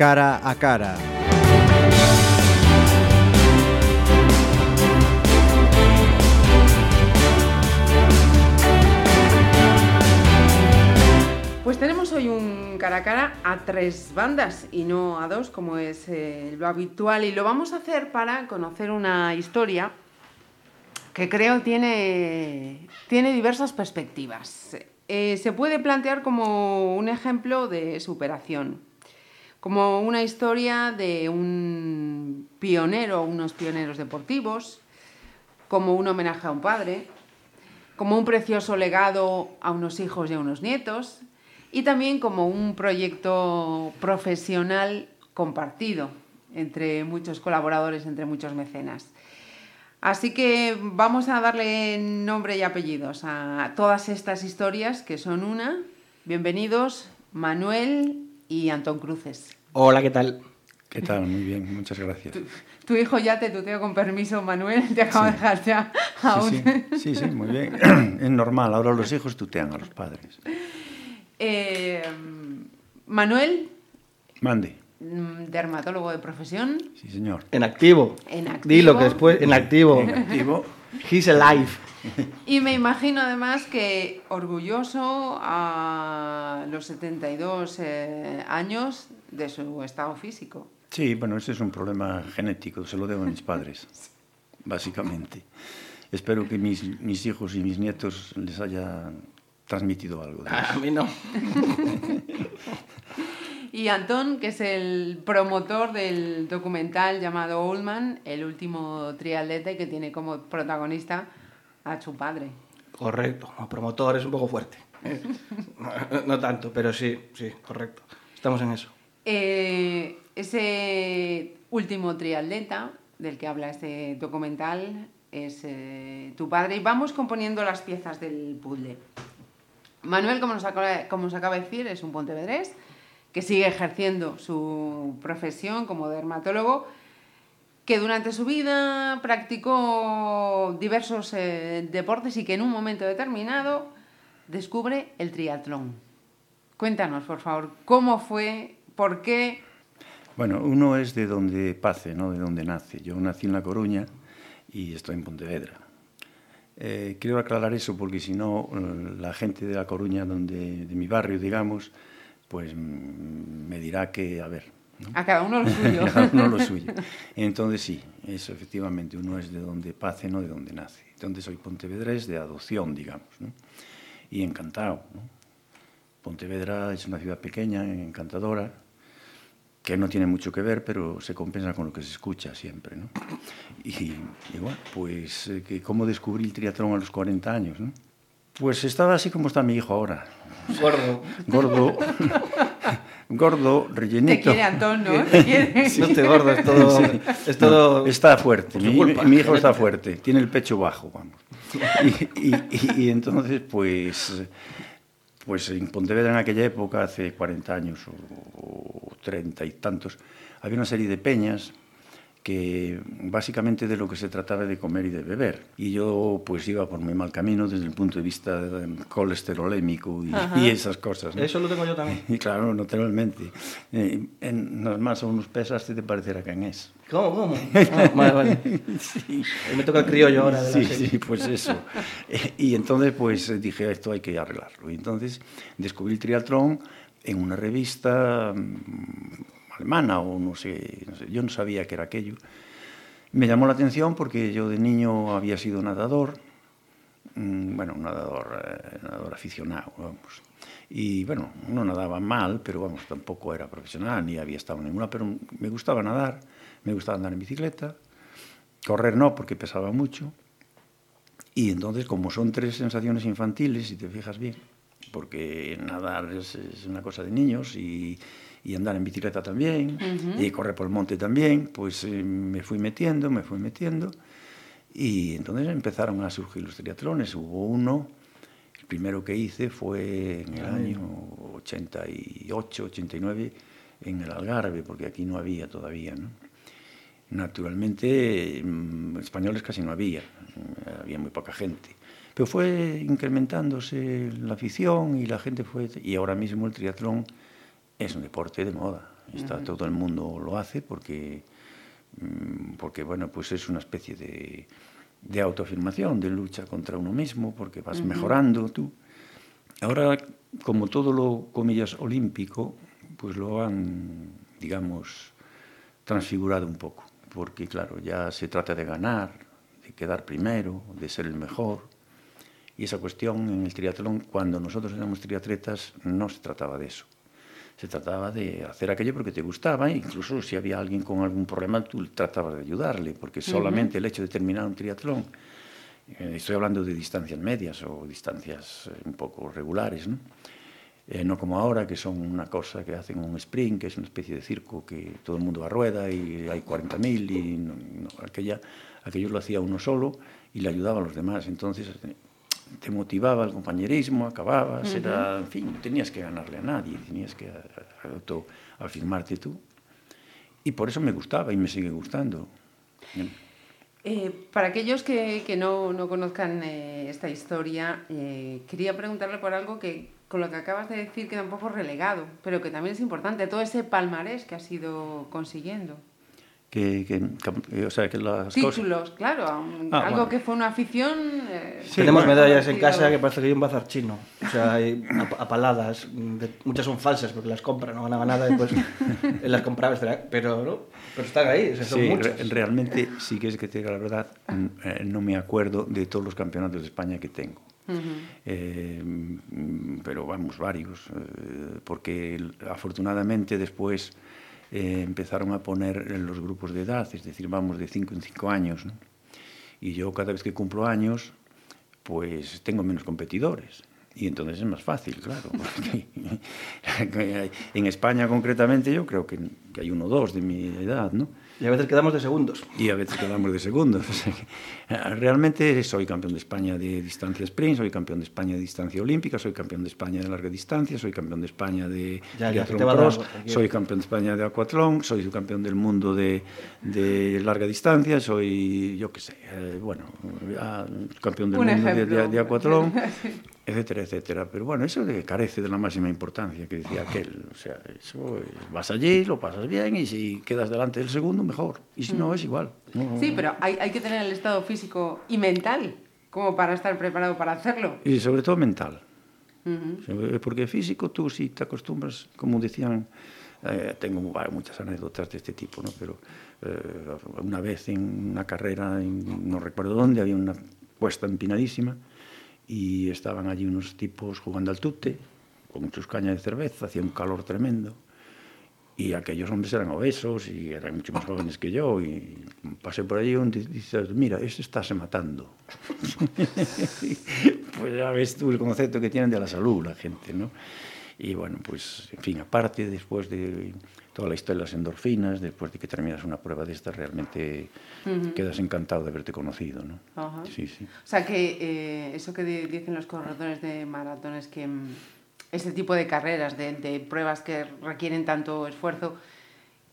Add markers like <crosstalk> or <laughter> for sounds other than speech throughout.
cara a cara. Pues tenemos hoy un cara a cara a tres bandas y no a dos, como es eh, lo habitual, y lo vamos a hacer para conocer una historia que creo tiene, tiene diversas perspectivas. Eh, se puede plantear como un ejemplo de superación, como una historia de un pionero, unos pioneros deportivos, como un homenaje a un padre, como un precioso legado a unos hijos y a unos nietos, y también como un proyecto profesional compartido entre muchos colaboradores, entre muchos mecenas. Así que vamos a darle nombre y apellidos a todas estas historias, que son una. Bienvenidos, Manuel y Antón Cruces. Hola, ¿qué tal? ¿Qué tal? Muy bien, muchas gracias. Tu, tu hijo ya te tuteo con permiso, Manuel, te acabo Sí. de dejar ya a Sí, un- sí, sí, sí, muy bien. <coughs> Es normal, ahora los hijos tutean a los padres. Eh, Manuel, Mande. mm, dermatólogo de profesión, Sí, señor. En activo. En activo. Dilo que después, en activo. En activo. He's alive. Y me imagino además que orgulloso a los 72 eh, años de su estado físico. Sí, bueno, ese es un problema genético, se lo debo a mis padres, básicamente. Espero que mis, mis hijos y mis nietos les haya transmitido algo. de A eso. mí no. <laughs> Y Antón, que es el promotor del documental llamado Oldman, el último triatleta que tiene como protagonista a su padre. Correcto. Como promotor es un poco fuerte. No, <laughs> no tanto, pero sí, sí, correcto. Estamos en eso. Eh, ese último triatleta del que habla este documental es eh, tu padre y vamos componiendo las piezas del puzzle. Manuel, como nos, acaba, como nos acaba de decir, es un pontevedrés que sigue ejerciendo su profesión como dermatólogo, que durante su vida practicó diversos eh, deportes y que en un momento determinado descubre el triatlón. Cuéntanos, por favor, cómo fue, por qué. Bueno, uno es de donde pace, no de donde nace. Yo nací en La Coruña y estoy en Pontevedra. Eh, quiero aclarar eso porque si no, eh, la gente de La Coruña, donde, de mi barrio, digamos, pues mm, me dirá que, a ver, ¿no? A cada uno lo <laughs> suyo. Cada uno lo suyo. Entonces sí, eso efectivamente, uno es de donde pace, no de donde nace. Entonces soy pontevedrés de adopción, digamos, ¿no? Y encantado, ¿no? Pontevedra es una ciudad pequeña, encantadora, que no tiene mucho que ver, pero se compensa con lo que se escucha siempre, ¿no? Y, y bueno, pues, eh, que ¿cómo descubrí el triatlón a los 40 años, no? Pues estaba así como está mi hijo ahora, Gordo. gordo, <laughs> gordo, Te rellenito. quiere Antón, ¿no? <laughs> Te quiere. No te gordo, es todo. Sí. Es todo. No, está fuerte, mi, hijo está fuerte, tiene el pecho bajo, vamos. <laughs> Y, y- y- y entonces, pues, pues en Pontevedra en aquella época, hace 40 años o, o 30 y tantos, había una serie de peñas que básicamente de lo que se trataba de comer y de beber. Y yo pues iba por muy mal camino desde el punto de vista colesterolémico y, y esas cosas. ¿no? Eso lo tengo yo también. Y <laughs> claro, naturalmente. Eh, en, nos más o unos pesaste te parecerá que es. ¿Cómo? ¿Cómo? <laughs> Ah, vale, vale. Sí. Me toca el criollo ahora de la Sí, serie. sí, pues eso. <laughs> Eh, Y entonces pues dije, esto hay que arreglarlo. Y entonces descubrí el triatlón en una revista mm, alemana o no sé, no yo no sabía qué era aquello. Me llamó la atención porque yo de niño había sido nadador, mm, bueno, nadador, eh, nadador aficionado, vamos. Y bueno, no nadaba mal, pero vamos, tampoco era profesional ni había estado en ninguna, pero me gustaba nadar, me gustaba andar en bicicleta, correr no, porque pesaba mucho. Y entonces, como son tres sensaciones infantiles, si te fijas bien, porque nadar es una cosa de niños y, y andar en bicicleta también, y correr por el monte también, pues eh, me fui metiendo, me fui metiendo. Y entonces empezaron a surgir los triatlones. Hubo uno, el primero que hice fue en el año 88, 89, en el Algarve, porque aquí no había todavía, ¿no? Naturalmente, mm, españoles casi no había, había muy poca gente. Pero fue incrementándose la afición y la gente fue... Y ahora mismo el triatlón es un deporte de moda. Está, uh -huh. Todo el mundo lo hace porque, mm, porque bueno, pues es una especie de, de autoafirmación, de lucha contra uno mismo, porque vas uh -huh. mejorando tú. Ahora, como todo lo, comillas, olímpico, pues lo han, digamos, transfigurado un poco, porque claro, ya se trata de ganar, de quedar primero, de ser el mejor. Y esa cuestión en el triatlón, cuando nosotros éramos triatletas, no se trataba de eso. Se trataba de hacer aquello porque te gustaba, incluso si había alguien con algún problema, tú tratabas de ayudarle, porque solamente uh -huh. el hecho de terminar un triatlón, eh, estoy hablando de distancias medias o distancias eh, un poco regulares, ¿no? Eh, no como ahora, que son una cosa que hacen un sprint, que es una especie de circo que todo el mundo va a rueda y hay 40.000 y no, no, aquella, aquello lo hacía uno solo y le ayudaba a los demás. Entonces te motivaba el compañerismo, acababas, uh -huh. era, en fin, tenías que ganarle a nadie, tenías que autoafirmarte tú. Y por eso me gustaba y me sigue gustando. Eh, para aquellos que, que no, no, conozcan eh, esta historia, eh, quería preguntarle por algo que con lo que acabas de decir queda un poco relegado, pero que también es importante, todo ese palmarés que has ido consiguiendo. Que, que, que o sea, que las Títulos, cosas... claro, ah, algo bueno. que fue una afición... Eh, sí, Tenemos medallas en casa que parece que hay un bazar chino, o sea, hay apaladas, muchas son falsas porque las compran, no ganaba nada y pues <laughs> las comprabas, pero, ¿no? pero están ahí, o sea, son sí, muchas. realmente, sí que es que te diga la verdad, eh, no me acuerdo de todos los campeonatos de España que tengo. Uh -huh. eh, pero vamos, varios, eh, porque afortunadamente después eh, empezaron a poner en los grupos de edad, es decir, vamos de 5 en 5 años. Y yo cada vez que cumplo años, pues tengo menos competidores. Y entonces es más fácil, claro. <laughs> en España concretamente yo creo que, que hay uno o dos de mi edad, ¿no? Y a veces quedamos de segundos. Y a veces quedamos de segundos. <laughs> Realmente soy campeón de España de distancia sprint, soy campeón de España de distancia olímpica, soy campeón de España de larga distancia, soy campeón de España de ya, ya, cross, soy campeón de España de aquatlón, soy campeón del mundo de, de larga distancia, soy, yo qué sé, eh, bueno, campeón del Un mundo ejemplo. de, de, de aquatlón. Etcétera, etcétera. Pero bueno, eso carece de la máxima importancia que decía aquel. O sea, eso vas allí, lo pasas bien y si quedas delante del segundo, mejor. Y si no, es igual. No, sí, pero hay, hay que tener el estado físico y mental como para estar preparado para hacerlo. Y sobre todo mental. Uh -huh. Porque físico tú si te acostumbras, como decían, eh, tengo muchas anécdotas de este tipo, ¿no? pero eh, una vez en una carrera, en, no recuerdo dónde, había una puesta empinadísima y estaban allí unos tipos jugando al tute, con muchos cañas de cerveza, hacía un calor tremendo, y aquellos hombres eran obesos y eran mucho más jóvenes que yo, y pasé por allí y dices, mira, este está se matando. <laughs> pues ya ves tú el concepto que tienen de la salud la gente, ¿no? Y bueno, pues, en fin, aparte, después de toda la historia de las endorfinas, después de que terminas una prueba de estas, realmente uh -huh. quedas encantado de haberte conocido, ¿no? Uh -huh. Sí, sí. O sea, que eh, eso que dicen los corredores de maratones, que mm, ese tipo de carreras, de, de, pruebas que requieren tanto esfuerzo,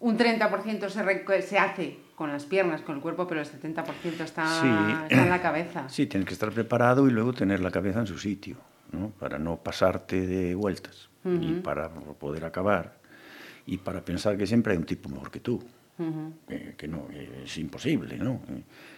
un 30% se, se hace con las piernas, con el cuerpo, pero el 70% está, sí. está en la cabeza. Sí, tienes que estar preparado y luego tener la cabeza en su sitio, ¿no? Para no pasarte de vueltas uh -huh. y para poder acabar y para pensar que siempre hay un tipo mejor que tú. Uh -huh. eh, que no, eh, es imposible, ¿no?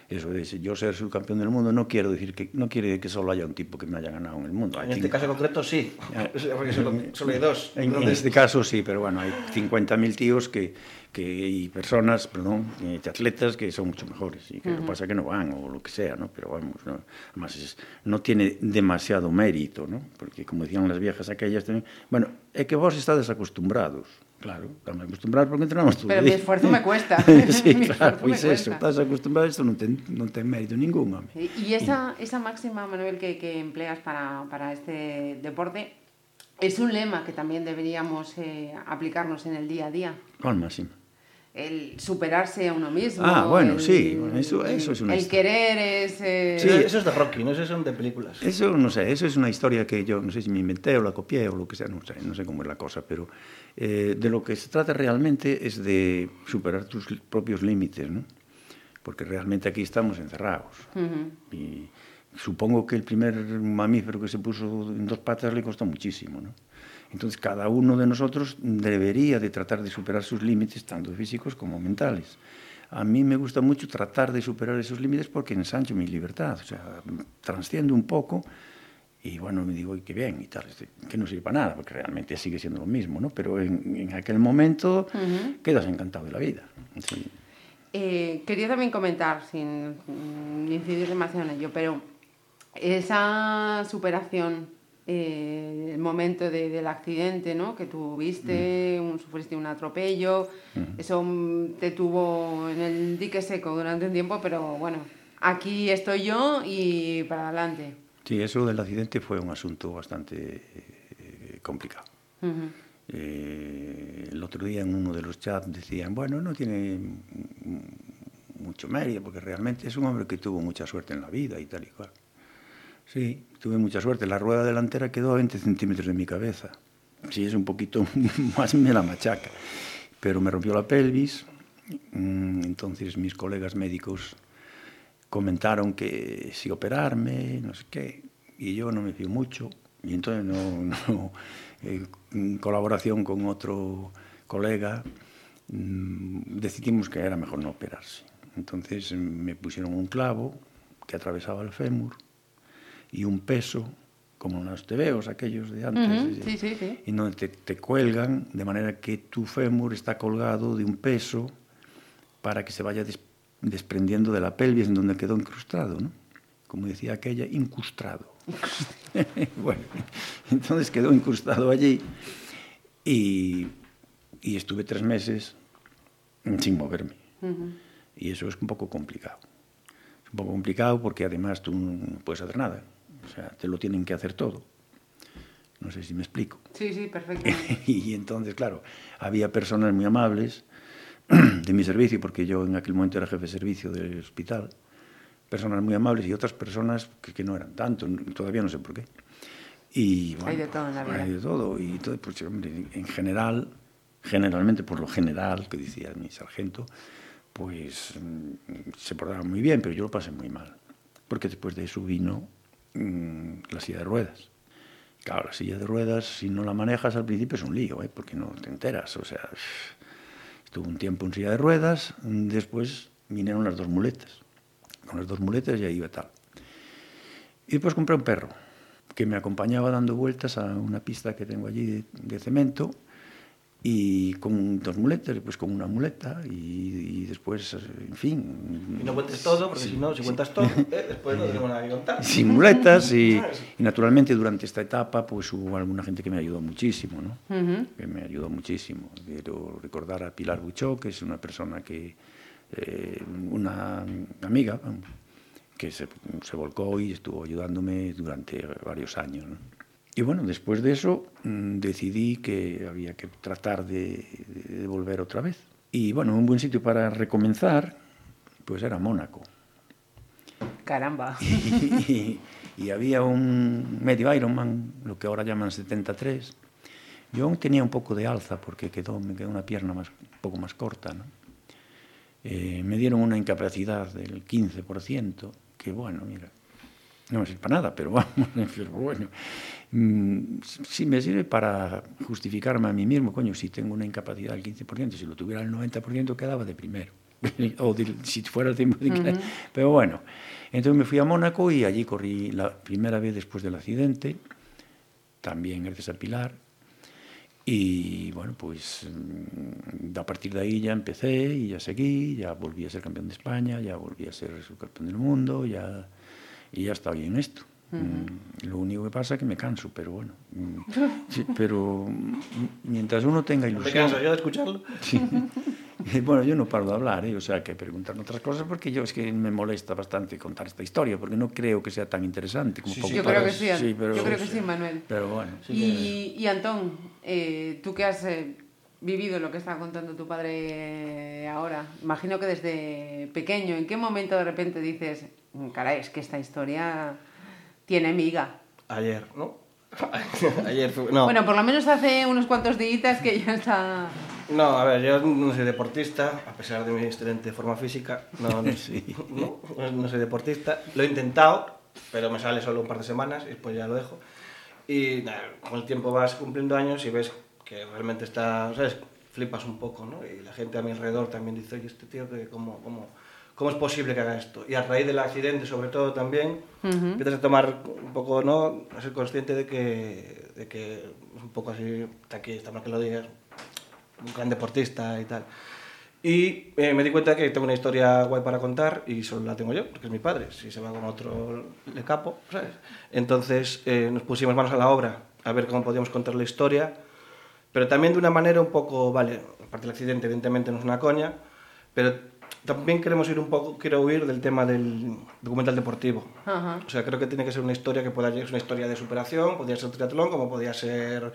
Eso de yo ser subcampeón del mundo no quiero decir que no quiere que solo haya un tipo que me haya ganado en el mundo. Hay en este caso concreto sí, <laughs> porque solo, solo hay dos. En, en, este caso sí, pero bueno, hay 50.000 tíos que, que, y personas, perdón, eh, atletas que son mucho mejores y que uh -huh. lo que pasa es que no van o lo que sea, ¿no? Pero vamos, ¿no? además es, no tiene demasiado mérito, ¿no? Porque como decían las viejas aquellas también, bueno, é que vos estades acostumbrados, Claro, estamos acostumbrados porque entrenamos todo Pero mi esfuerzo me cuesta. <laughs> sí, <laughs> claro, pois pues eso, estás acostumbrado a isto non ten, non ten mérito ningún, home. E esa, esa máxima, Manuel, que, que empleas para, para este deporte, es un lema que también deberíamos eh, aplicarnos en el día a día. ¿Cuál máxima? El superarse a uno mismo. Ah, bueno, el, sí, eso, eso es una El querer es... Eh... Sí, eso es de Rocky, no sé, son de películas. Eso, no sé, eso es una historia que yo no sé si me inventé o la copié o lo que sea, no sé, no sé cómo es la cosa, pero eh, de lo que se trata realmente es de superar tus propios límites, ¿no? Porque realmente aquí estamos encerrados. Uh -huh. Y supongo que el primer mamífero que se puso en dos patas le costó muchísimo, ¿no? Entonces, cada uno de nosotros debería de tratar de superar sus límites, tanto físicos como mentales. A mí me gusta mucho tratar de superar esos límites porque ensancho mi libertad, o sea, transciendo un poco y bueno, me digo, qué bien y tal, este, que no sirve para nada, porque realmente sigue siendo lo mismo, ¿no? Pero en, en aquel momento uh -huh. quedas encantado de la vida. Sí. Eh, quería también comentar, sin incidir demasiado en ello, pero esa superación, eh, el momento de, del accidente ¿no? que tuviste, uh -huh. un, sufriste un atropello, uh -huh. eso te tuvo en el dique seco durante un tiempo, pero bueno, aquí estoy yo y para adelante. Sí, eso del accidente fue un asunto bastante eh, complicado. Uh -huh. eh, el otro día en uno de los chats decían, bueno, no tiene mucho mérito, porque realmente es un hombre que tuvo mucha suerte en la vida y tal y cual. Sí, tuve mucha suerte. La rueda delantera quedó a 20 centímetros de mi cabeza. Sí, es un poquito <laughs> más me la machaca. Pero me rompió la pelvis. Mm, entonces mis colegas médicos comentaron que si operarme, no sé qué, y yo no me fío mucho, y entonces <laughs> eh, en colaboración con otro colega mmm, decidimos que era mejor no operarse. Entonces me pusieron un clavo que atravesaba el fémur y un peso, como los tebeos aquellos de antes, uh -huh. sí, sí, sí. y donde te, te cuelgan de manera que tu fémur está colgado de un peso para que se vaya des desprendiendo de la pelvis en donde quedó incrustado, ¿no? Como decía aquella, incrustado. <laughs> bueno, entonces quedó incrustado allí y, y estuve tres meses sin moverme. Uh -huh. Y eso es un poco complicado. Es un poco complicado porque además tú no puedes hacer nada. O sea, te lo tienen que hacer todo. No sé si me explico. Sí, sí, perfecto. <laughs> y entonces, claro, había personas muy amables <clears throat> de mi servicio, porque yo en aquel momento era jefe de servicio del hospital, personas muy amables y otras personas que, que no eran tanto, todavía no sé por qué. Y, bueno, hay de todo en la vida. Hay de todo. Y todo, pues, hombre, en general, generalmente, por lo general, que decía mi sargento, pues mm, se portaba muy bien, pero yo lo pasé muy mal. Porque después de eso vino mmm, la silla de ruedas. Claro, la silla de ruedas, si no la manejas al principio es un lío, ¿eh? porque no te enteras. O sea, estuve un tiempo en silla de ruedas, después vinieron las dos muletas. Con las dos muletas ya iba tal. Y después compré un perro que me acompañaba dando vueltas a una pista que tengo allí de cemento y con dos muletas, pues con una muleta y, y, después, en fin... Y no cuentes todo, porque sí, si no, si cuentas sí. todo, <laughs> eh, después no tenemos nada que contar. <laughs> Sin muletas y, y, naturalmente durante esta etapa pues hubo alguna gente que me ayudó muchísimo, ¿no? Uh -huh. Que me ayudó muchísimo. Quiero recordar a Pilar Buchó, que es una persona que... Eh, una amiga que se, se volcó y estuvo ayudándome durante varios años, ¿no? Y bueno, después de eso mmm, decidí que había que tratar de, de, volver otra vez. Y bueno, un buen sitio para recomenzar, pues era Mónaco. Caramba. <laughs> Y, y, y, había un medio Ironman, lo que ahora llaman 73. Yo aún tenía un poco de alza porque quedó, me quedó una pierna más, un poco más corta. ¿no? Eh, me dieron una incapacidad del 15%, que bueno, mira, no me sirve para nada, pero <laughs> vamos, pero bueno, mm, sí me sirve para justificarme a mí mismo, coño, si tengo una incapacidad del 15%, si lo tuviera el 90% quedaba de primero, <laughs> o de, si fuera el 100%, uh -huh. pero bueno, entonces me fui a Mónaco y allí corrí la primera vez después del accidente, también gracias a Pilar, y bueno, pues mm, a partir de ahí ya empecé y ya seguí, ya volví a ser campeón de España, ya volví a ser subcampeón del mundo, ya y ya está bien esto. Uh -huh. Lo único que pasa es que me canso, pero bueno. <laughs> Sí, pero mientras uno tenga ilusión... ¿Me canso yo de escucharlo? Sí. <laughs> Bueno, yo no paro de hablar, ¿eh? o sea, que preguntarme otras cosas porque yo es que me molesta bastante contar esta historia, porque no creo que sea tan interesante como sí, poco yo creo que sí, sí pero, yo creo que sí, Manuel. Pero bueno. Sí, y, y Antón, eh, tú que has eh, vivido lo que está contando tu padre ahora, imagino que desde pequeño, ¿en qué momento de repente dices, caray, es que esta historia tiene miga. Ayer, ¿no? <laughs> Ayer fue, no. Bueno, por lo menos hace unos cuantos días que ya está... No, a ver, yo no soy deportista, a pesar de mi excelente forma física, no, no, <laughs> sí. no, no soy deportista. Lo he intentado, pero me sale solo un par de semanas y después ya lo dejo. Y nada, con el tiempo vas cumpliendo años y ves que realmente está, ¿sabes? Flipas un poco, ¿no? Y la gente a mi alrededor también dice, oye, este tío, que ¿cómo, cómo, ¿cómo es posible que haga esto? Y a raíz del accidente, sobre todo, también, empiezas a tomar un poco, ¿no? A ser consciente de que, de que es un poco así, está aquí, está mal que lo digas, un gran deportista y tal. Y eh, me di cuenta que tengo una historia guay para contar y solo la tengo yo, porque es mi padre. Si se va con otro, le capo, ¿sabes? Entonces eh, nos pusimos manos a la obra a ver cómo podíamos contar la historia, pero también de una manera un poco, vale, aparte del accidente, evidentemente no es una coña, pero también queremos ir un poco, quiero huir del tema del documental deportivo. Ajá. O sea, creo que tiene que ser una historia que pueda ser una historia de superación, podría ser triatlón, como podría ser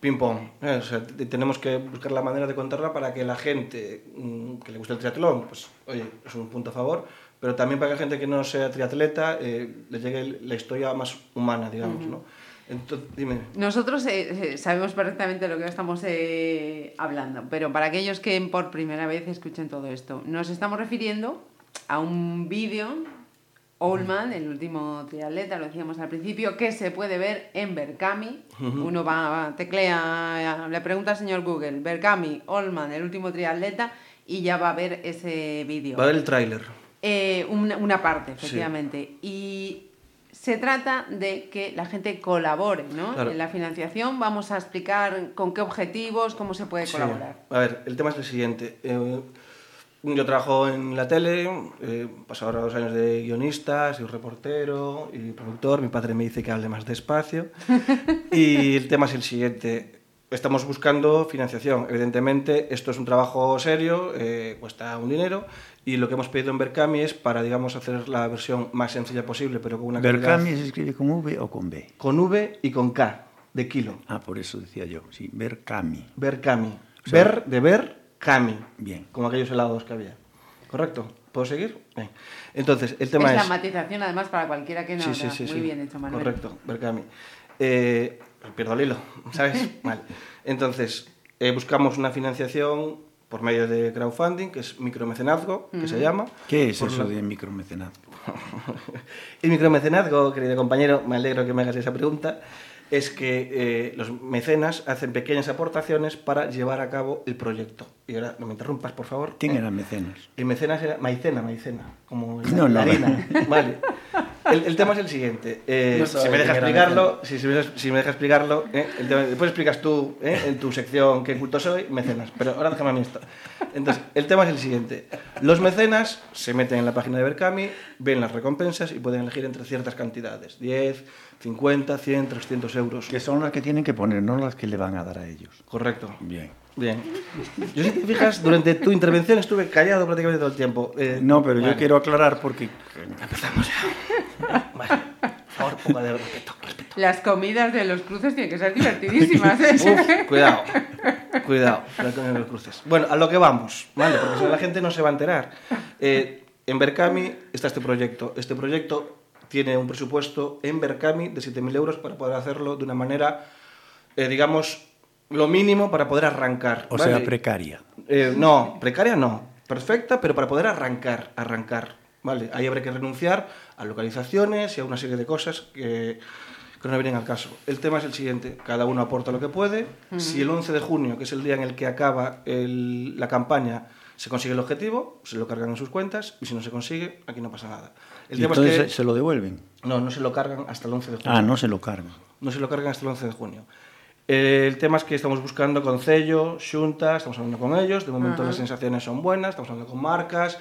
ping-pong. ¿eh? O sea, tenemos que buscar la manera de contarla para que la gente mm, que le guste el triatlón, pues, oye, es un punto a favor, pero también para que la gente que no sea triatleta eh, le llegue la historia más humana, digamos, ¿no? Entonces, dime. Nosotros eh, eh, sabemos perfectamente lo que estamos eh, hablando, pero para aquellos que por primera vez escuchen todo esto, nos estamos refiriendo a un vídeo, Oldman, el último triatleta, lo decíamos al principio, que se puede ver en Berkami. Uno va, teclea, le pregunta al señor Google, Berkami, Oldman, el último triatleta, y ya va a ver ese vídeo. Va a ver el tráiler. Eh, una, una parte, efectivamente. Y se trata de que la gente colabore, ¿no? Claro. En la financiación vamos a explicar con qué objetivos, cómo se puede Sí. colaborar. A ver, el tema es el siguiente. Eh, yo trabajo en la tele, eh, paso ahora dos años de guionista, soy reportero y productor. Mi padre me dice que hable más despacio. <laughs> y el tema es el siguiente. Estamos buscando financiación. Evidentemente, esto es un trabajo serio, eh, cuesta un dinero. Y lo que hemos pedido en Berkami es para, digamos, hacer la versión más sencilla posible, pero con una calidad- ¿Berkami se escribe con V o con B? con V y con K, de kilo. Ah, por eso decía yo, sí, Berkami. Berkami. O sea- Ver de ver, Kami. Bien. Como aquellos helados que había. ¿Correcto? ¿Puedo seguir? Bien. Entonces, el Es tema la es... matización, además, para cualquiera que no sí, sí, haga. sí, Muy sí. bien hecho, Manuel. Correcto, Berkami. Eh, pierdo el hilo, ¿sabes? <laughs> vale. Entonces, eh, buscamos una financiación por medio de crowdfunding, que es micromecenazgo, que se llama. ¿Qué es Por eso la- de micromecenazgo? <laughs> El micromecenazgo, querido compañero, me alegro que me hagas esa pregunta, es que eh, los mecenas hacen pequeñas aportaciones para llevar a cabo el proyecto. Y ahora, no me interrumpas, por favor. ¿Quién Eh, eran mecenas? El mecenas era maicena, maicena, como la, <laughs> No, no. la harina. Vale. <laughs> El, el tema es el siguiente. eh, No si me deja explicarlo, si, si me, dejas- si me deja explicarlo, eh, el tema- después explicas tú eh, en tu sección qué culto soy, mecenas. Pero ahora déjame a mí esto. Entonces, el tema es el siguiente. Los mecenas se meten en la página de Berkami, ven las recompensas y pueden elegir entre ciertas cantidades. 10, 50, 100, 300 euros. Que son las que tienen que poner, no las que le van a dar a ellos. Correcto. Bien. Bien. Yo si te fijas, durante tu intervención estuve callado prácticamente todo el tiempo. Eh, No, pero yo quiero aclarar porque... Vale. Por favor, un poco de respeto. respeto. Las comidas de los cruces tienen que ser divertidísimas. ¿eh? <laughs> Uf, cuidado, cuidado, cuidado con los cruces. Bueno, a lo que vamos, ¿vale? Porque si no, la gente no se va a enterar. Eh, en Berkami está este proyecto. Este proyecto tiene un presupuesto en Berkami de 7.000 euros para poder hacerlo de una manera, eh, digamos, lo mínimo para poder arrancar. O ¿vale? sea, precaria. Eh, no, precaria no. Perfecta, pero para poder arrancar, arrancar. ¿Vale? Ahí habrá que renunciar a localizaciones y a una serie de cosas que, que no vienen al caso. El tema es el siguiente, cada uno aporta lo que puede. Si el 11 de junio, que es el día en el que acaba el- la campaña, se consigue el objetivo, se lo cargan en sus cuentas y si no se consigue, aquí no pasa nada. El Y tema entonces es que se lo devuelven. no, no se lo cargan hasta el 11 de junio. Ah, no se lo cargan. No se lo cargan hasta el 11 de junio. El tema es que estamos buscando con Cello, Xunta, estamos hablando con ellos, de momento las sensaciones son buenas, estamos hablando con marcas,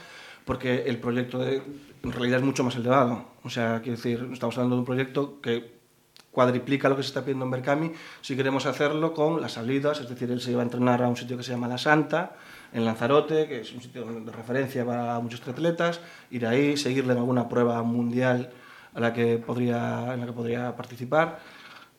porque el proyecto de- en realidad es mucho más elevado. O sea, quiero decir, estamos hablando de un proyecto que cuadriplica lo que se está pidiendo en Berkami si queremos hacerlo con las salidas, es decir, él se va a entrenar a un sitio que se llama La Santa, en Lanzarote, que es un sitio de referencia para muchos atletas, ir ahí, seguirle en alguna prueba mundial a la que podría, en la que podría participar.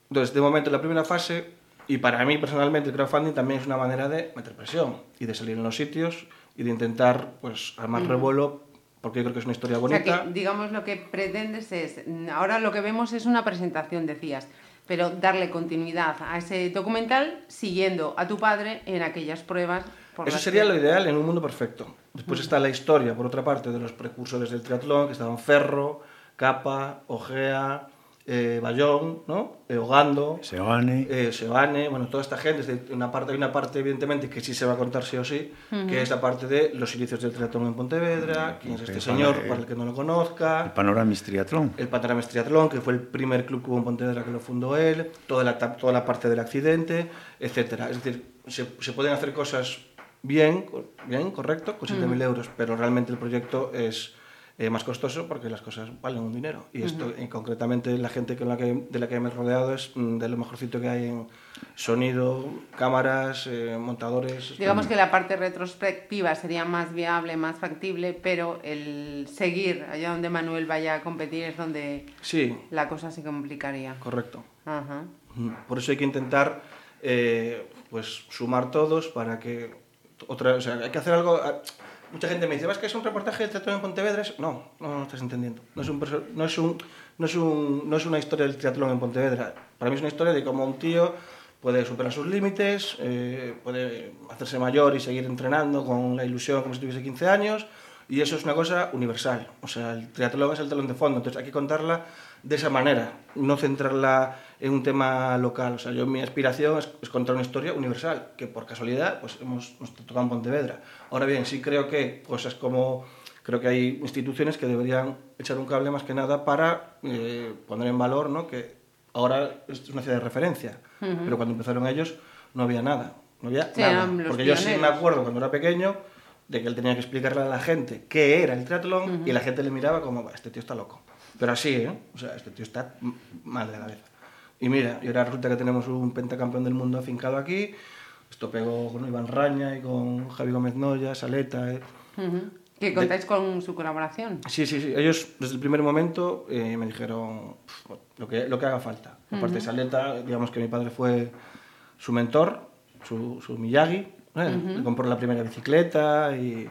Entonces, de momento, la primera fase, y para mí personalmente el crowdfunding también es una manera de meter presión y de salir en los sitios y de intentar pues armar revuelo, porque yo creo que es una historia O sea bonita. que, digamos, lo que pretendes es, ahora lo que vemos es una presentación, decías, pero darle continuidad a ese documental siguiendo a tu padre en aquellas pruebas. por Eso sería que- lo ideal en un mundo perfecto. Después está la historia, por otra parte, de los precursores del triatlón, que estaban Ferro, Capa, Ogea, eh, Bayón, ¿no? Eh, Ogando, Seoane. eh, Seoane, bueno, toda esta gente, es una parte, hay una parte evidentemente que sí se va a contar sí o sí, que es la parte de los inicios del triatlón en Pontevedra, quién es este el señor, para el que no lo El conozca, Panoramis Triatlón. el Panoramas Triatlón, que fue el primer club que hubo en Pontevedra que lo fundó él, toda la, toda la parte del accidente, etcétera. Es decir, se, se pueden hacer cosas bien, bien correcto, con 7.000 euros, pero realmente el proyecto es eh, más costoso porque las cosas valen un dinero. Y esto, y concretamente, la gente con la que, de la que me he rodeado es mm, de lo mejorcito que hay en sonido, cámaras, eh, montadores. Digamos que la parte retrospectiva sería más viable, más factible, pero el seguir allá donde Manuel vaya a competir es donde Sí, la cosa se complicaría. correcto. Ajá. Mm, Por eso hay que intentar eh, pues sumar todos para que otra, o sea, hay que hacer algo. Mucha gente me dice, ¿vas que es un reportaje de triatlón en Pontevedra? No, no, no estás entendiendo. No es, un, no, es un, no, es un, no es una historia del triatlón en Pontevedra. Para mí es una historia de cómo un tío puede superar sus límites, eh, puede hacerse mayor y seguir entrenando con la ilusión como si tuviese 15 años. Y eso es una cosa universal. O sea, el triatlón es el telón de fondo. Entonces hay que contarla de esa manera, no centrarla en un tema local. O sea, yo mi aspiración es, es contar una historia universal, que por casualidad pues hemos, nos tocado en Pontevedra. Ahora bien, sí creo que cosas como... Creo que hay instituciones que deberían echar un cable más que nada para eh, poner en valor ¿no? que ahora es una ciudad de referencia, pero cuando empezaron ellos no había nada. No había Sí, nada. Porque yo sí me pioneros. acuerdo cuando era pequeño de que él tenía que explicarle a la gente qué era el triatlón y la gente le miraba como, "Bah, este tío está loco. Pero así, ¿eh? O sea, este tío está mal de la cabeza. Y mira, y ahora resulta que tenemos un pentacampeón del mundo afincado aquí. Esto pegó con Iván Raña y con Javi Gómez Noya, Saleta. ¿eh? Que contáis con su colaboración. Sí, sí, sí. Ellos desde el primer momento eh, me dijeron "Pf, lo que, lo que haga falta. Aparte de Saleta, digamos que mi padre fue su mentor, su, su Miyagi. ¿Eh? Le compró la primera bicicleta y...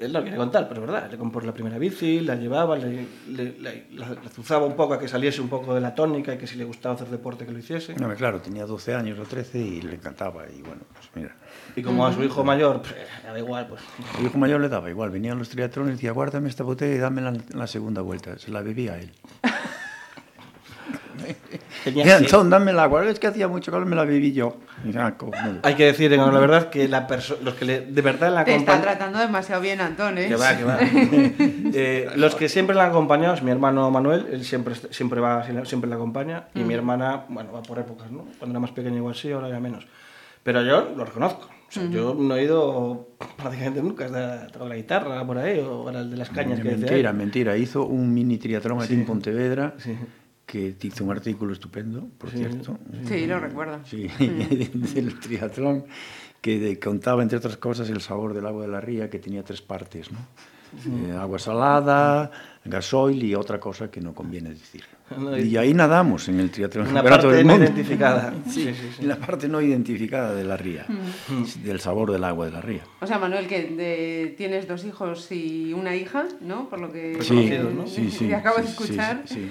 Él no lo quiere contar, pero es verdad. Le compró la primera bici, la llevaba, le, le- le- la, la azuzaba un poco a que saliese un poco de la tónica y que si le gustaba hacer deporte que lo hiciese. No, claro, tenía 12 años o 13 y le encantaba. Y bueno, pues mira. Y como a su hijo mayor, pf, le da igual, pues... A mi hijo mayor le daba igual. Venían los triatrones y decía, guárdame esta botella y dame la, la segunda vuelta. Se la bebía él. <laughs> Tenía Antón, dame el agua. Es que hacía mucho calor, me la bebí yo. Cojonudo. Hay que decir, a la verdad, que la los que le- de verdad la Te está tratando demasiado bien, Antón, ¿eh? Que va, que va. <laughs> Eh, los que siempre la han acompañado es mi hermano Manuel, él siempre, siempre va, siempre la acompaña, y mi hermana, bueno, va por épocas, ¿no? Cuando era más pequeña igual sí, ahora ya menos. Pero yo lo reconozco. O sea, Yo no he ido prácticamente nunca, hasta tocar la guitarra por ahí, o era el de las cañas que decía mentira, él. mentira. Hizo un mini triatlón aquí Sí. en Pontevedra Sí. Que te hizo un artículo estupendo, por Sí, cierto. Sí, lo recuerdo. Sí, <laughs> del triatlón, que contaba, entre otras cosas, el sabor del agua de la ría, que tenía tres partes, ¿no? Eh, agua salada, gasoil y otra cosa que no conviene decir. No, y- ahí nadamos en el triatlón Una campeonato parte del no mundo. identificada. <laughs> Sí, Sí, sí, sí. la parte no identificada de la ría, del sabor del agua de la ría. O sea, Manuel, que de- tienes dos hijos y una hija, ¿no? Por lo que, ¿no? sí, <laughs> sí, que acabo de escuchar. sí, sí.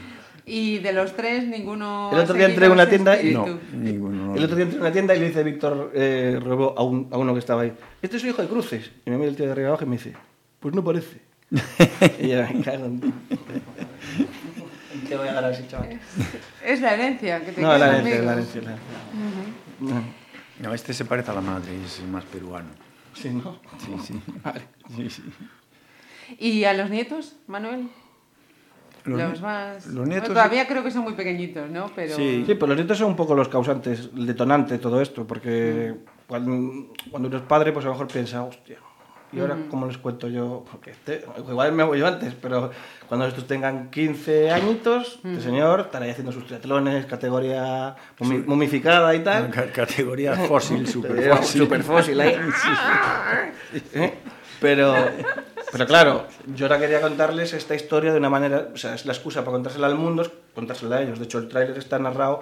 Y de los tres, ninguno. El otro día entré en una tienda y-. No, ninguno. El otro día entré en una tienda y le dice Víctor eh, Ruebo a, un- a uno que estaba ahí, este es su hijo de cruces. Y me mira el tío de arriba abajo y me dice, pues no parece. <laughs> y yo me cago en ti. ¿En qué voy a ganar ese chaval? Es la herencia que te No, queda, la herencia, la herencia. La herencia. No. No, este se parece a la madre, es más peruano. Sí, ¿no? Sí, sí. <laughs> Vale. sí, sí. ¿Y a los nietos, Manuel? Los, Los, más. los nietos- bueno, todavía creo que son muy pequeñitos, ¿no? Pero. Sí. Sí, pero los nietos son un poco los causantes, el detonante de todo esto, porque cuando, cuando eres padre, pues a lo mejor piensas, hostia, ¿y ahora cómo les cuento yo? Porque este- igual me voy yo antes, pero cuando estos tengan 15 añitos, este señor estará ahí haciendo sus triatlones, categoría mumi- mumificada y tal. Ca- Categoría fósil, <laughs> super <laughs> <laughs> Pero fósil. super fósil ahí. ¿Eh? Pero, pero claro, yo ahora quería contarles esta historia de una manera, o sea, es la excusa para contársela al mundo, es contársela a ellos. De hecho, el tráiler está narrado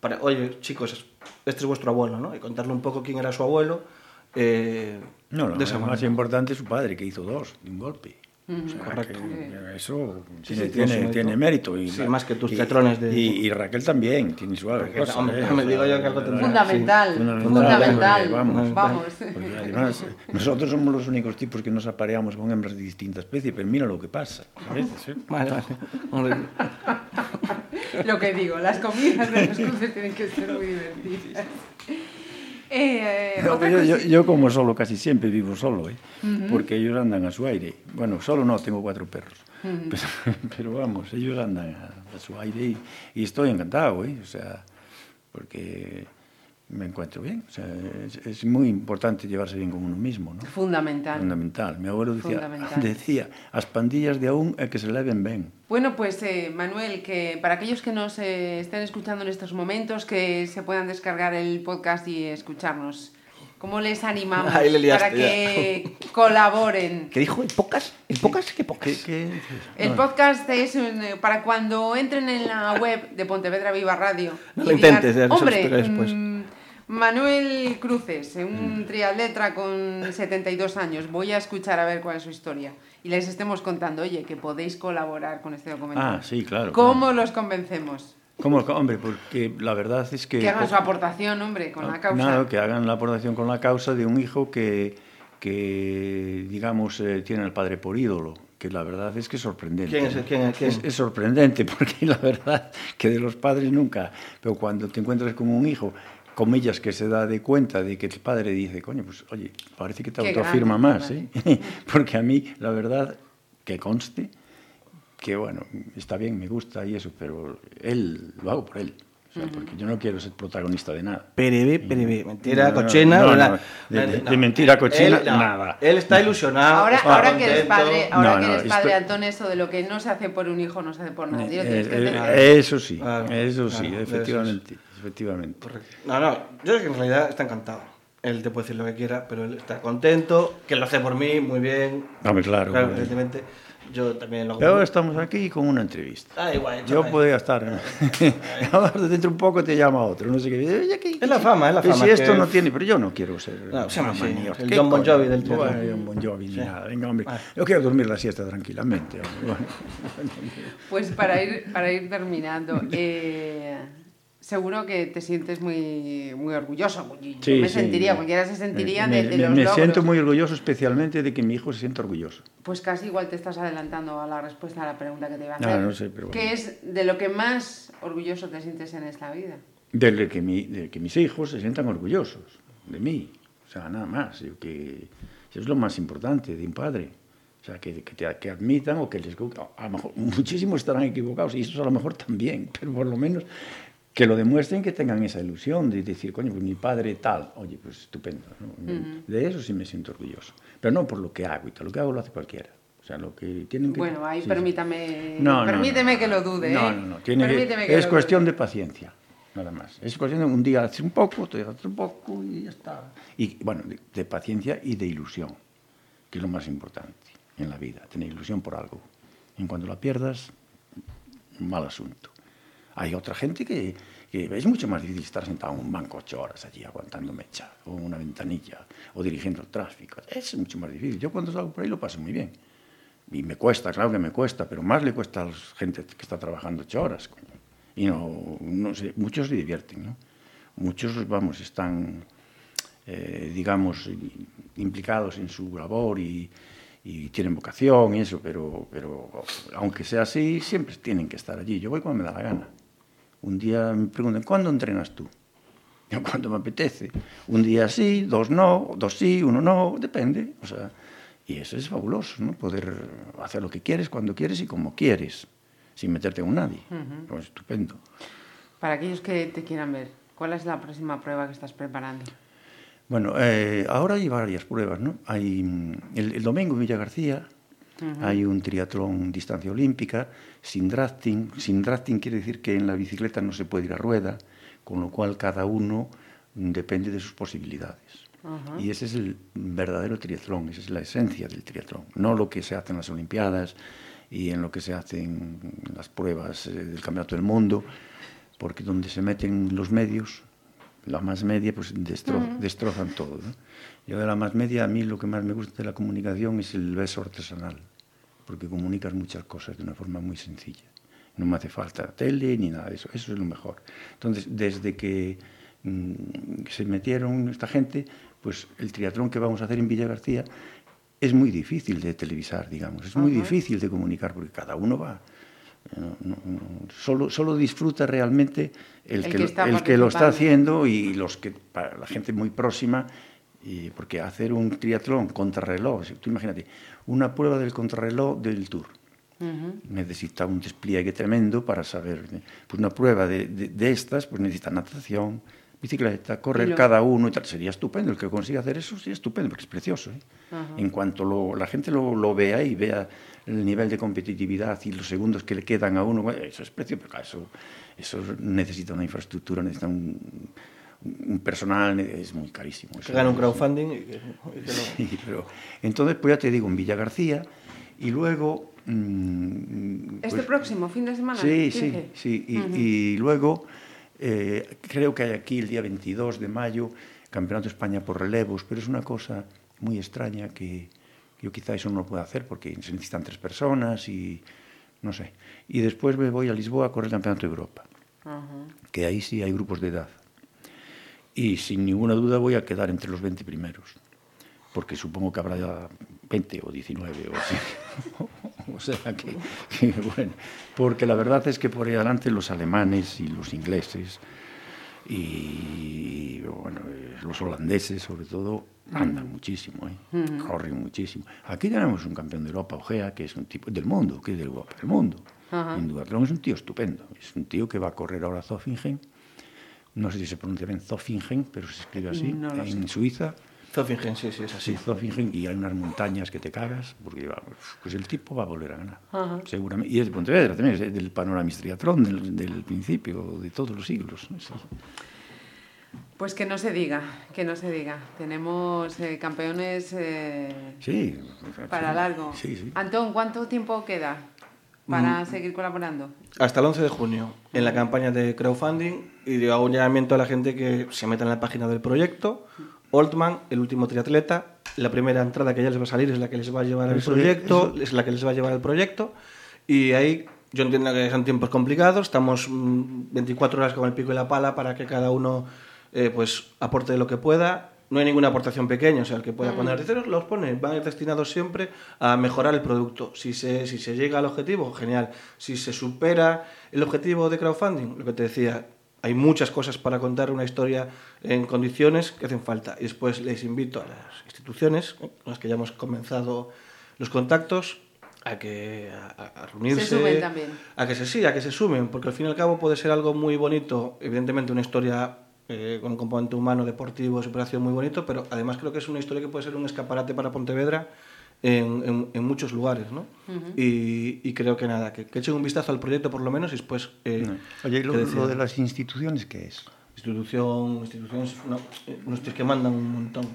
para, oye, chicos, este es vuestro abuelo, ¿no? Y contarle un poco quién era su abuelo. eh, No, no, de esa lo más manera. importante es su padre, que hizo dos de un golpe. O sea, Correcto. eso Sí, tiene, sí, tiene tiene, mérito. tiene mérito. Y, Sí, más que tus y- triatlones de- Y, y Raquel también, tiene su algo. Raquel, hombre, <laughs> me digo yo que algo tendrá. Fundamental. Sí, fundamental. fundamental, Vamos. vamos. Porque además, nosotros somos los únicos tipos que nos apareamos con hembras de distinta especie, pero mira lo que pasa. ¿eh? Vale, vale. <laughs> Lo que digo, las comidas de los cruces tienen que ser muy divertidas. Eh, No, otra yo, yo- cosi- yo como solo casi siempre vivo solo, ¿eh? porque ellos andan a su aire. Bueno, solo no, tengo cuatro perros. pero, <laughs> pero vamos, ellos andan a, a su aire y, y estoy encantado, ¿eh? o sea, porque me encuentro bien. O sea, es, es muy importante llevarse bien con uno mismo, ¿no? Fundamental. Fundamental. Mi abuelo decía, Fundamental. <laughs> decía, as pandillas de aún é que se leven ben. Bueno, pues eh, Manuel, que para aquellos que nos eh, estén escuchando en estos momentos, que se puedan descargar el podcast y escucharnos, ¿cómo les animamos <laughs> Ahí le liaste, para que colaboren? <laughs> ¿Qué dijo? ¿El pocas? ¿El pocas? ¿Qué pocas? ¿Qué, qué? El podcast es eh, para cuando entren en la web de Pontevedra Viva Radio. No y lo digan, intentes, ya, lo Hombre, explicaré después". mm, Manuel Cruces, un triatletra con 72 años. Voy a escuchar a ver cuál es su historia. Y les estemos contando, oye, que podéis colaborar con este documental. Ah, sí, claro. ¿Cómo los convencemos? ¿Cómo? Hombre, porque la verdad es que... Que hagan su aportación, hombre, con la causa. Nada, que hagan la aportación con la causa de un hijo que, que digamos, eh, tiene al padre por ídolo, que la verdad es que es sorprendente. ¿Quién es el- quién es- quién? Es, es sorprendente, <laughs> porque la verdad que de los padres nunca, pero cuando te encuentras con un hijo, comillas, que se da de cuenta de que el padre dice, coño, pues oye, parece que te Qué autoafirma grande, más, vale. ¿eh? <laughs> porque a mí, la verdad, que conste, que bueno, está bien, me gusta y eso, pero él, lo hago por él. Sea, porque yo no quiero ser protagonista de nada. Perebe, perebe. Mentira, No, cochina. no, no, de- de- de mentira cochina, Él, no, nada. Él está ilusionado. Ahora, está ahora que eres padre, ahora No, que no, eres padre, esto- Antón, eso de lo que no se hace por un hijo no se hace por nadie. Eh, eh, entender. eso sí, Claro, eso sí, claro, eso efectivamente, efectivamente. Correcto. No, no, yo creo que en realidad está encantado. Él te puede decir lo que quiera, pero él está contento, que lo hace por mí, muy bien. Hombre, claro, Claro, claro. Yo también lo ahora estamos aquí con una entrevista. Ah, igual. Yo podría estar. <laughs> <laughs> Ahora dentro un poco te llama otro, no sé qué. Oye, ¿qué- Es la fama, es la fama, Si esto no tiene, pero yo no quiero ser. No, sí, fama sí, el hostia. ¿Qué John Bon? Jovi del triatlón. Bueno, John Bon Jovi ni Sí. nada. Venga, hombre. Ah. Yo quiero dormir la siesta tranquilamente. <laughs> Bueno. Pues para ir, para ir terminando, eh, seguro que te sientes muy, muy orgulloso. Yo Sí, me sí. sentiría, cualquiera se sentiría me, de, de me- los me logros. siento muy orgulloso, especialmente de que mi hijo se sienta orgulloso. Pues casi igual te estás adelantando a la respuesta a la pregunta que te iba a hacer. Ah, no sé, pero ¿Qué bueno. es de lo que más orgulloso te sientes en esta vida? De que, mi- de que mis hijos se sientan orgullosos de mí. O sea, nada más. Yo que, eso es lo más importante de un padre. O sea, que, que, te- que admitan o que les... A lo mejor muchísimos estarán equivocados y eso a lo mejor también, <laughs> pero por lo menos que lo demuestren que tengan esa ilusión de decir, coño, pues mi padre tal, oye, pues estupendo. ¿no? De eso sí me siento orgulloso. Pero no por lo que hago y tal, lo que hago lo hace cualquiera. O sea, lo que tienen que... Bueno, ahí sí, permítame, No, permíteme no, que lo dude. No, ¿eh? no, no. Tiene que- que es cuestión dude. de paciencia, nada más. Es cuestión de un día haces un poco, otro día haces un poco y ya está. Y bueno, de, de paciencia y de ilusión, que es lo más importante en la vida, tener ilusión por algo. En cuanto la pierdas, mal asunto. Hay otra gente que, que es mucho más difícil estar sentado en un banco ocho horas allí aguantando mecha, o una ventanilla, o dirigiendo el tráfico. Es mucho más difícil. Yo cuando salgo por ahí lo paso muy bien. Y me cuesta, claro que me cuesta, pero más le cuesta a la gente que está trabajando ocho horas. Y no, no sé, muchos se divierten, ¿no? Muchos, vamos, están, eh, digamos, implicados en su labor y, y tienen vocación y eso, pero, pero aunque sea así, siempre tienen que estar allí. Yo voy cuando me da la gana. Un día me preguntan, ¿cuándo entrenas tú? <laughs> Yo cuando me apetece. Un día sí, dos no, dos sí, uno no, depende. O sea, y eso es fabuloso, ¿no? Poder hacer lo que quieres, cuando quieres y como quieres, sin meterte con nadie. Pues estupendo. Para aquellos que te quieran ver, ¿cuál es la próxima prueba que estás preparando? Bueno, eh, ahora hay varias pruebas, ¿no? Hay, mm, el, el domingo en Villa García hay un triatlón distancia olímpica sin drafting. Sin drafting quiere decir que en la bicicleta no se puede ir a rueda, con lo cual cada uno depende de sus posibilidades. Y ese es el verdadero triatlón, esa es la esencia del triatlón, no lo que se hace en las Olimpiadas y en lo que se hacen las pruebas eh, del Campeonato del Mundo, porque donde se meten los medios, la más media, pues destro- destrozan todo. ¿no? Yo de la más media, a mí lo que más me gusta de la comunicación es el beso artesanal, porque comunicas muchas cosas de una forma muy sencilla. No me hace falta tele ni nada de eso, eso es lo mejor. Entonces, desde que mm, se metieron esta gente, pues el triatlón que vamos a hacer en Villa García es muy difícil de televisar, digamos, es muy difícil de comunicar, porque cada uno va No, no, no, solo, solo disfruta realmente el, El que, que lo- está el que lo está haciendo y los que, para la gente muy próxima, y porque hacer un triatlón contrarreloj, tú imagínate, una prueba del contrarreloj del Tour, Ujú. necesita un despliegue tremendo para saber. Pues una prueba de, de- de estas, pues necesita natación, bicicleta, correr lo- cada uno y tal. Sería estupendo. El que consiga hacer eso sería estupendo, porque es precioso. ¿eh? En cuanto lo- la gente lo, lo vea y vea el nivel de competitividad y los segundos que le quedan a uno, bueno, eso es precioso. Pero claro, eso, eso necesita una infraestructura, necesita un, un personal, es muy carísimo. Que gane un crowdfunding y que, y que lo- Sí, pero entonces, pues ya te digo, en Villa García y luego... mm, Este pues- próximo fin de semana. Sí, sí, 15. sí. Y luego eh, creo que hay aquí el día 22 de mayo Campeonato de España por relevos, pero es una cosa muy extraña que yo quizá eso no lo pueda hacer porque se necesitan tres personas y no sé. Y después me voy a Lisboa a correr el Campeonato de Europa, que ahí sí hay grupos de edad. Y sin ninguna duda voy a quedar entre los 20 primeros, porque supongo que habrá ya 20 o 19 o así. <laughs> o sea que, que, bueno, porque la verdad es que por ahí adelante los alemanes y los ingleses y bueno, eh, los holandeses sobre todo andan muchísimo, ¿eh? corren muchísimo. Aquí tenemos un campeón de Europa, Ojea, que es un tipo del mundo, que es de Europa, del mundo. Ajá. En duatlón es un tío estupendo, es un tío que va a correr ahora a Zofingen, no sé si se pronuncia bien Zofingen, pero se escribe así, No en Suiza. Zofingen, sí, sí, es así. Sí, Zofingen, y hay unas montañas que te cagas, porque vamos, pues el tipo va a volver a ganar, Ajá. seguramente. Y es de Pontevedra también, es del panorama triatlón del, del principio, de todos los siglos. ¿no? Sí. Pues que no se diga, que no se diga. Tenemos eh, campeones eh, Sí, para sí, largo. Sí, sí. Antón, ¿cuánto tiempo queda Mm. para seguir colaborando? Hasta el 11 de junio, en la campaña de crowdfunding, y de hago un llamamiento a la gente que se meta en la página del proyecto. Oldman, el último triatleta, la primera entrada que ya les va a salir es la que les va a llevar al proyecto, eso- es la que les va a llevar al proyecto. Y ahí yo entiendo que son tiempos complicados, estamos mm, 24 horas con el pico y la pala para que cada uno eh, pues aporte lo que pueda. No hay ninguna aportación pequeña, o sea, el que pueda poner de cero los pone, van destinados siempre a mejorar el producto. Si se, si se llega al objetivo, genial. Si se supera el objetivo de crowdfunding, lo que te decía, hay muchas cosas para contar una historia en condiciones que hacen falta. Y después les invito a las instituciones con las que ya hemos comenzado los contactos a que a, a reunirse Se sumen también. a que se sí, a que se sumen, porque al fin y al cabo puede ser algo muy bonito, evidentemente una historia eh, con un componente humano, deportivo, de superación muy bonito, pero además creo que es una historia que puede ser un escaparate para Pontevedra en, en- en muchos lugares, ¿no? y, y creo que nada, que, que echen un vistazo al proyecto por lo menos y después... eh, No. Oye, ¿y lo, que lo de las instituciones qué es? Institución, instituciones, no, eh, unos que mandan un montón.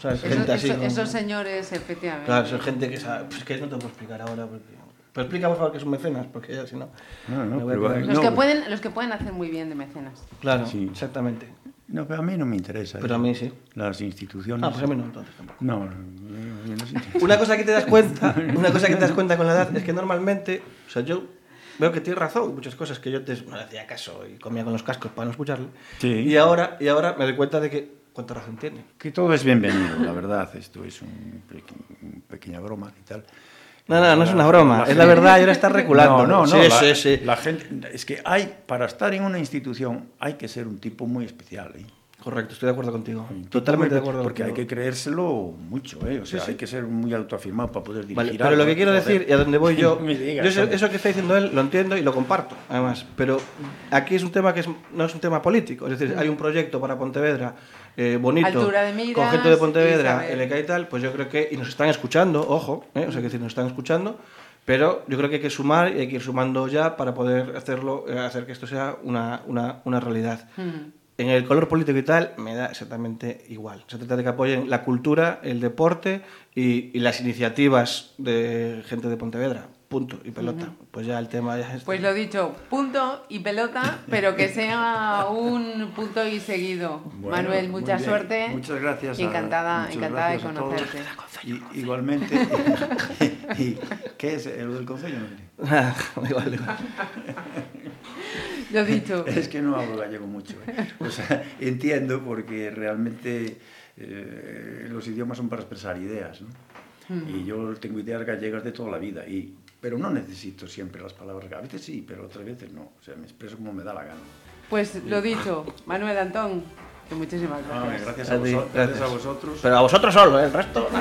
¿sabes? Eso- Gente así eso- esos señores, efectivamente. Claro, son gente que sabe. Pues que no te puedo explicar ahora. Porque... Pero explica, por favor, que es un mecenas, porque ya si no. No, no, pero, eh, Los, No. que pueden, los que pueden hacer muy bien de mecenas. Claro, Sí. exactamente. No, pero a mí no me interesa. Pero a mí sí. Las instituciones. Ah, pues a mí no, entonces tampoco. No, no, no. Una cosa que te das cuenta, <laughs> una cosa que te das cuenta con la edad es que normalmente, o sea, yo veo que tienes razón, muchas cosas que yo te, no le hacía caso y comía con los cascos para no escucharle. Sí. Y ahora, y ahora me doy cuenta de que cuánta razón tiene. Que todo es bienvenido, la verdad. Esto es un una pequeña broma y tal. No, no, no es una broma, es la verdad, y ahora está reculando. No, no, no. Sí, la, sí, sí. la gente, es que hay, para estar en una institución, hay que ser un tipo muy especial. ¿eh? Correcto, estoy de acuerdo contigo. Totalmente de acuerdo Porque hay que creérselo mucho, ¿eh? O sea, Sí, sí. hay que ser muy autoafirmado para poder dirigir Vale, pero algo, lo que quiero decir y a donde voy yo, <laughs> digas, yo eso que está diciendo él lo entiendo y lo comparto, además, pero aquí es un tema que es- no es un tema político, es decir, hay un proyecto para Pontevedra eh, bonito, Altura de miras con gente de Pontevedra. LK y tal, pues yo creo que, y nos están escuchando, ojo, eh, o sea, que decir, nos están escuchando, pero yo creo que hay que sumar y hay que ir sumando ya para poder hacerlo, eh, hacer que esto sea una, una, una realidad. Ujú. En el color político y tal, me da exactamente igual. Se trata de que apoyen la cultura, el deporte y, y las iniciativas de gente de Pontevedra. Punto y pelota. Pues ya el tema ya es. Pues lo dicho, punto y pelota, pero que sea un punto y seguido. Bueno, Manuel, mucha suerte. Muchas gracias. A- encantada, muchas encantada de conocerte. Y- igualmente. <laughs> y, ¿Qué es lo del concello? Ah, igual, igual. Lo dicho. Es que no hablo gallego mucho. ¿eh? O sea, entiendo porque realmente eh, los idiomas son para expresar ideas. ¿no? Y yo tengo ideas gallegas de toda la vida, y, pero no necesito siempre las palabras. A veces sí, pero otras veces no. O sea, me expreso como me da la gana. Pues lo dicho, Manuel Antón, que muchísimas Ah, gracias. gracias, a A ti, vosotros, gracias a gracias. vosotros. Pero a vosotros solo, ¿eh? el resto... <laughs>